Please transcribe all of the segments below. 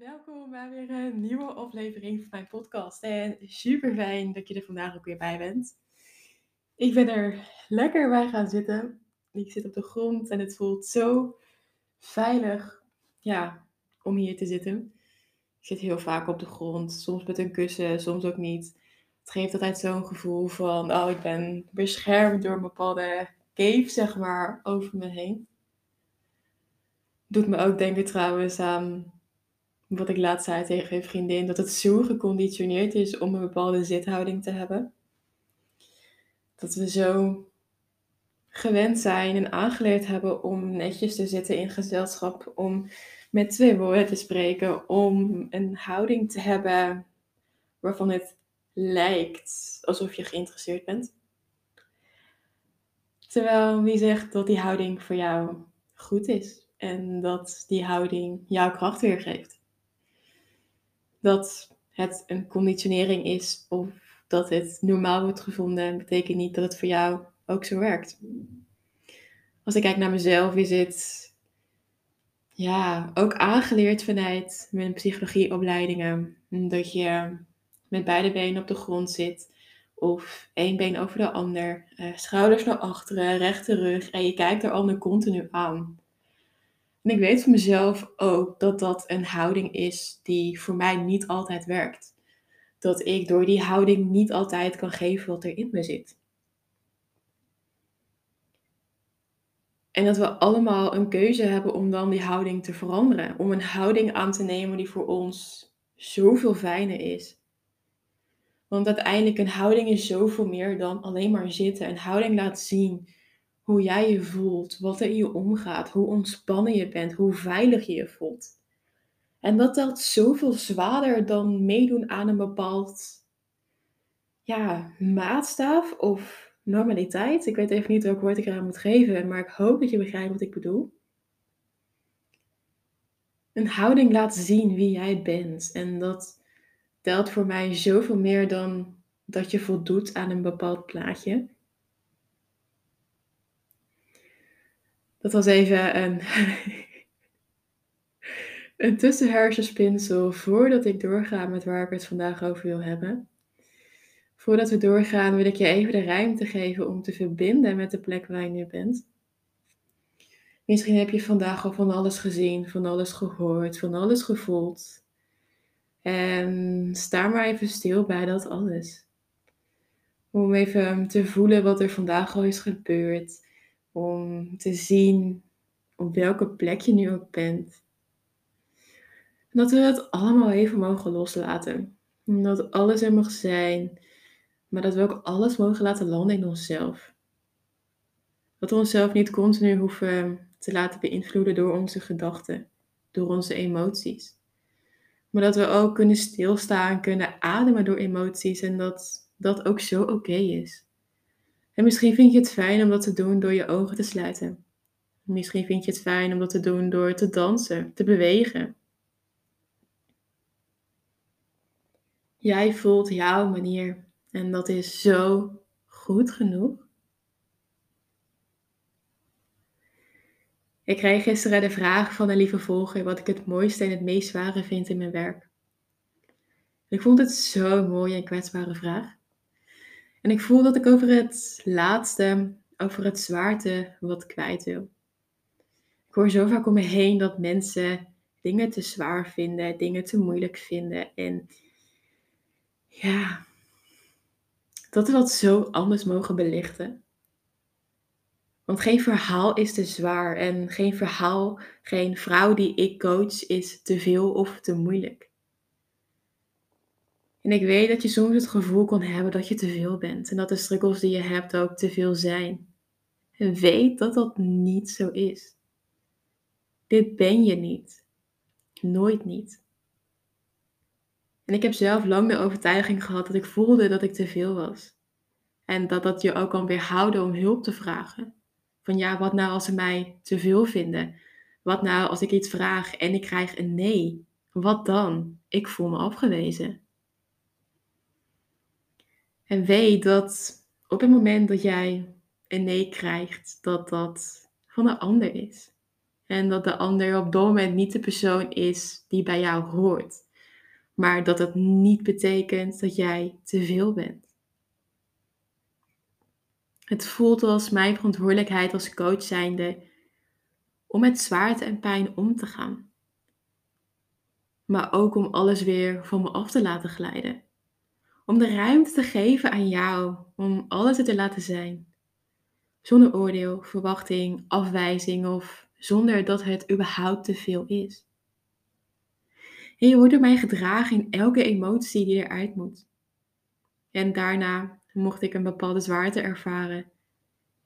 Welkom bij weer een nieuwe aflevering van mijn podcast. En super fijn dat je er vandaag ook weer bij bent. Ik ben er lekker bij gaan zitten. Ik zit op de grond en het voelt zo veilig ja, om hier te zitten. Ik zit heel vaak op de grond, soms met een kussen, soms ook niet. Het geeft altijd zo'n gevoel van, oh, ik ben beschermd door een bepaalde cave, zeg maar, over me heen. Doet me ook denken trouwens aan wat ik laatst zei tegen een vriendin, dat het zo geconditioneerd is om een bepaalde zithouding te hebben. Dat we zo gewend zijn en aangeleerd hebben om netjes te zitten in gezelschap, om met twee woorden te spreken, om een houding te hebben waarvan het lijkt alsof je geïnteresseerd bent. Terwijl wie zegt dat die houding voor jou goed is en dat die houding jouw kracht weergeeft dat het een conditionering is of dat het normaal wordt gevonden, betekent niet dat het voor jou ook zo werkt. Als ik kijk naar mezelf, is het ja, ook aangeleerd vanuit mijn psychologieopleidingen. Dat je met beide benen op de grond zit. Of één been over de ander. Eh, schouders naar achteren, rechte rug. En je kijkt de ander continu aan. En ik weet van mezelf ook dat dat een houding is die voor mij niet altijd werkt. Dat ik door die houding niet altijd kan geven wat er in me zit. En dat we allemaal een keuze hebben om dan die houding te veranderen. Om een houding aan te nemen die voor ons zoveel fijner is. Want uiteindelijk een houding is zoveel meer dan alleen maar zitten. Een houding laat zien hoe jij je voelt, wat er in je omgaat, hoe ontspannen je bent, hoe veilig je je voelt. En dat telt zoveel zwaarder dan meedoen aan een bepaald ja, maatstaf of normaliteit. Ik weet even niet welk woord ik eraan moet geven, maar ik hoop dat je begrijpt wat ik bedoel. Een houding laat zien wie jij bent. En dat telt voor mij zoveel meer dan dat je voldoet aan een bepaald plaatje. Dat was even een, een tussenhersenspinsel voordat ik doorga met waar ik het vandaag over wil hebben. Voordat we doorgaan wil ik je even de ruimte geven om te verbinden met de plek waar je nu bent. Misschien heb je vandaag al van alles gezien, van alles gehoord, van alles gevoeld. En sta maar even stil bij dat alles. Om even te voelen wat er vandaag al is gebeurd om te zien op welke plek je nu ook bent. En dat we het allemaal even mogen loslaten. En dat alles er mag zijn, maar dat we ook alles mogen laten landen in onszelf. Dat we onszelf niet continu hoeven te laten beïnvloeden door onze gedachten, door onze emoties. Maar dat we ook kunnen stilstaan, kunnen ademen door emoties en dat dat ook zo oké is. En misschien vind je het fijn om dat te doen door je ogen te sluiten. Misschien vind je het fijn om dat te doen door te dansen, te bewegen. Jij voelt jouw manier en dat is zo goed genoeg. Ik kreeg gisteren de vraag van een lieve volger wat ik het mooiste en het meest zware vind in mijn werk. Ik vond het zo'n mooie en kwetsbare vraag. En ik voel dat ik over het laatste, over het zwaarte wat kwijt wil. Ik hoor zo vaak om me heen dat mensen dingen te zwaar vinden, dingen te moeilijk vinden. En ja, dat we dat zo anders mogen belichten. Want geen verhaal is te zwaar en geen verhaal, geen vrouw die ik coach is te veel of te moeilijk. En ik weet dat je soms het gevoel kan hebben dat je te veel bent en dat de struggles die je hebt ook te veel zijn. En weet dat dat niet zo is. Dit ben je niet. Nooit niet. En ik heb zelf lang de overtuiging gehad dat ik voelde dat ik te veel was. En dat dat je ook kan weerhouden om hulp te vragen. Van ja, wat nou als ze mij te veel vinden? Wat nou als ik iets vraag en ik krijg een nee? Wat dan? Ik voel me afgewezen. En weet dat op het moment dat jij een nee krijgt, dat dat van een ander is. En dat de ander op dat moment niet de persoon is die bij jou hoort. Maar dat het niet betekent dat jij te veel bent. Het voelt als mijn verantwoordelijkheid als coach zijnde om met zwaarte en pijn om te gaan. Maar ook om alles weer van me af te laten glijden. Om de ruimte te geven aan jou, om alles te laten zijn. Zonder oordeel, verwachting, afwijzing of zonder dat het überhaupt te veel is. En je wordt mij gedragen in elke emotie die eruit moet. En daarna, mocht ik een bepaalde zwaarte ervaren,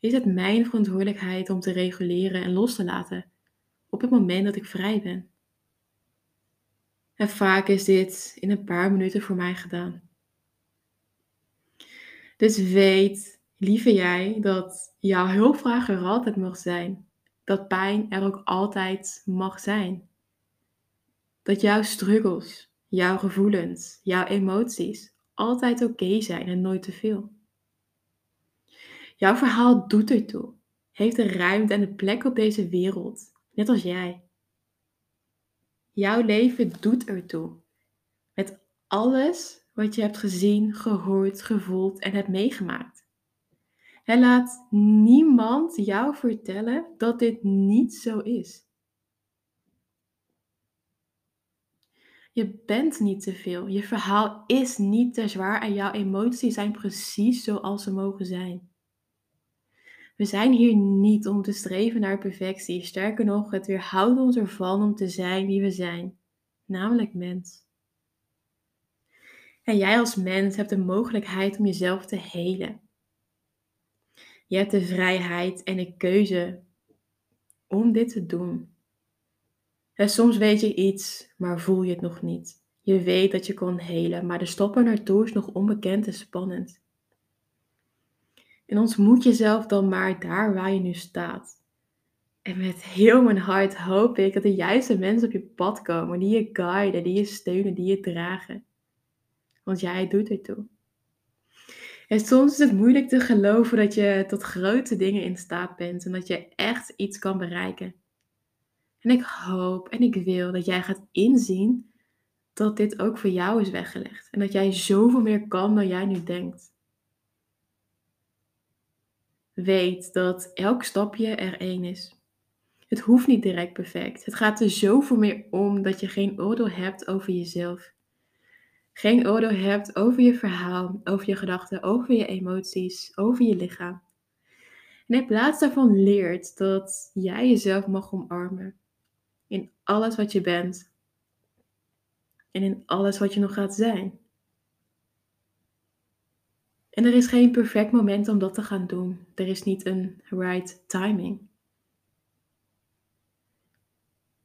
is het mijn verantwoordelijkheid om te reguleren en los te laten op het moment dat ik vrij ben. En vaak is dit in een paar minuten voor mij gedaan. Dus weet, lieve jij, dat jouw hulpvraag er altijd mag zijn. Dat pijn er ook altijd mag zijn. Dat jouw struggles, jouw gevoelens, jouw emoties altijd oké zijn en nooit te veel. Jouw verhaal doet ertoe, heeft de ruimte en de plek op deze wereld, net als jij. Jouw leven doet ertoe, met alles wat je hebt gezien, gehoord, gevoeld en hebt meegemaakt. En laat niemand jou vertellen dat dit niet zo is. Je bent niet te veel. Je verhaal is niet te zwaar en jouw emoties zijn precies zoals ze mogen zijn. We zijn hier niet om te streven naar perfectie. Sterker nog, het weerhoudt ons ervan om te zijn wie we zijn, namelijk mens. En jij als mens hebt de mogelijkheid om jezelf te helen. Je hebt de vrijheid en de keuze om dit te doen. En soms weet je iets, maar voel je het nog niet. Je weet dat je kon helen, maar de stoppen naartoe is nog onbekend en spannend. En ontmoet jezelf dan maar daar waar je nu staat. En met heel mijn hart hoop ik dat de juiste mensen op je pad komen, die je guiden, die je steunen, die je dragen. Want jij doet ertoe. En soms is het moeilijk te geloven dat je tot grote dingen in staat bent en dat je echt iets kan bereiken. En ik hoop en ik wil dat jij gaat inzien dat dit ook voor jou is weggelegd. En dat jij zoveel meer kan dan jij nu denkt. Weet dat elk stapje er één is. Het hoeft niet direct perfect. Het gaat er zoveel meer om dat je geen oordeel hebt over jezelf. Geen oordeel hebt over je verhaal, over je gedachten, over je emoties, over je lichaam. En in plaats daarvan leert dat jij jezelf mag omarmen. In alles wat je bent. En in alles wat je nog gaat zijn. En er is geen perfect moment om dat te gaan doen. Er is niet een right timing.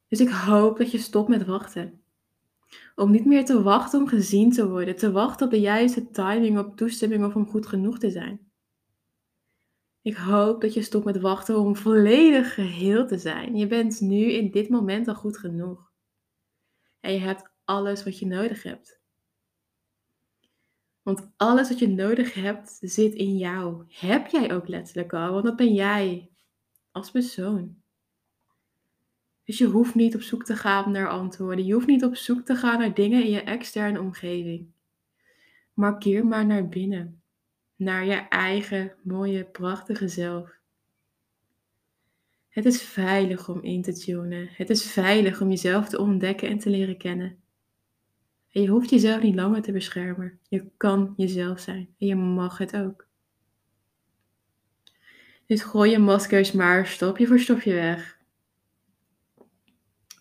Dus ik hoop dat je stopt met wachten. Om niet meer te wachten om gezien te worden, te wachten op de juiste timing, op toestemming of om goed genoeg te zijn. Ik hoop dat je stopt met wachten om volledig geheel te zijn. Je bent nu in dit moment al goed genoeg. En je hebt alles wat je nodig hebt. Want alles wat je nodig hebt zit in jou. Heb jij ook letterlijk al, want dat ben jij als persoon. Dus je hoeft niet op zoek te gaan naar antwoorden. Je hoeft niet op zoek te gaan naar dingen in je externe omgeving. Markeer maar naar binnen. Naar je eigen mooie, prachtige zelf. Het is veilig om in te tunen. Het is veilig om jezelf te ontdekken en te leren kennen. En je hoeft jezelf niet langer te beschermen. Je kan jezelf zijn en je mag het ook. Dus gooi je maskers maar stapje voor stapje weg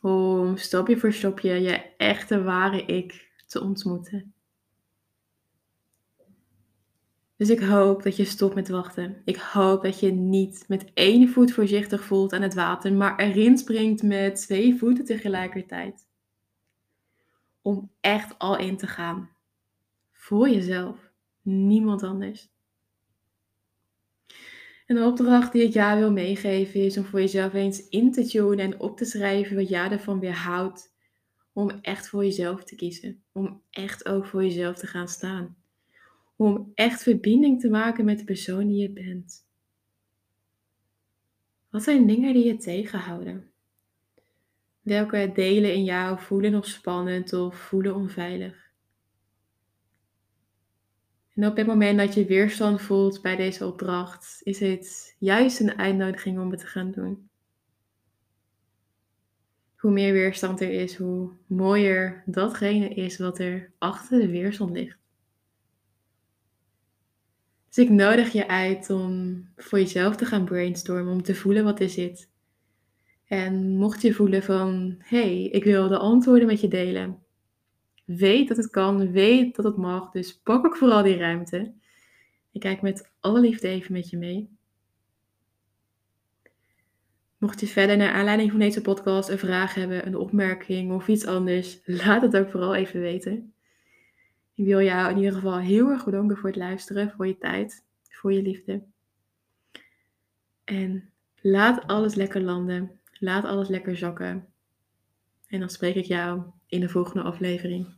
om stapje voor stapje je echte ware ik te ontmoeten. Dus ik hoop dat je stopt met wachten. Ik hoop dat je niet met één voet voorzichtig voelt aan het water, maar erin springt met twee voeten tegelijkertijd. Om echt al in te gaan. Voor jezelf, niemand anders. Een opdracht die ik jou wil meegeven is om voor jezelf eens in te tunen en op te schrijven wat jij ervan weerhoudt om echt voor jezelf te kiezen. Om echt ook voor jezelf te gaan staan. Om echt verbinding te maken met de persoon die je bent. Wat zijn dingen die je tegenhouden? Welke delen in jou voelen nog spannend of voelen onveilig? En op het moment dat je weerstand voelt bij deze opdracht, is het juist een uitnodiging om het te gaan doen. Hoe meer weerstand er is, hoe mooier datgene is wat er achter de weerstand ligt. Dus ik nodig je uit om voor jezelf te gaan brainstormen, om te voelen wat er zit. En mocht je voelen van, hé, hey, ik wil de antwoorden met je delen. Weet dat het kan, weet dat het mag, dus pak ook vooral die ruimte. Ik kijk met alle liefde even met je mee. Mocht je verder naar aanleiding van deze podcast een vraag hebben, een opmerking of iets anders, laat het ook vooral even weten. Ik wil jou in ieder geval heel erg bedanken voor het luisteren, voor je tijd, voor je liefde. En laat alles lekker landen. Laat alles lekker zakken. En dan spreek ik jou in de volgende aflevering.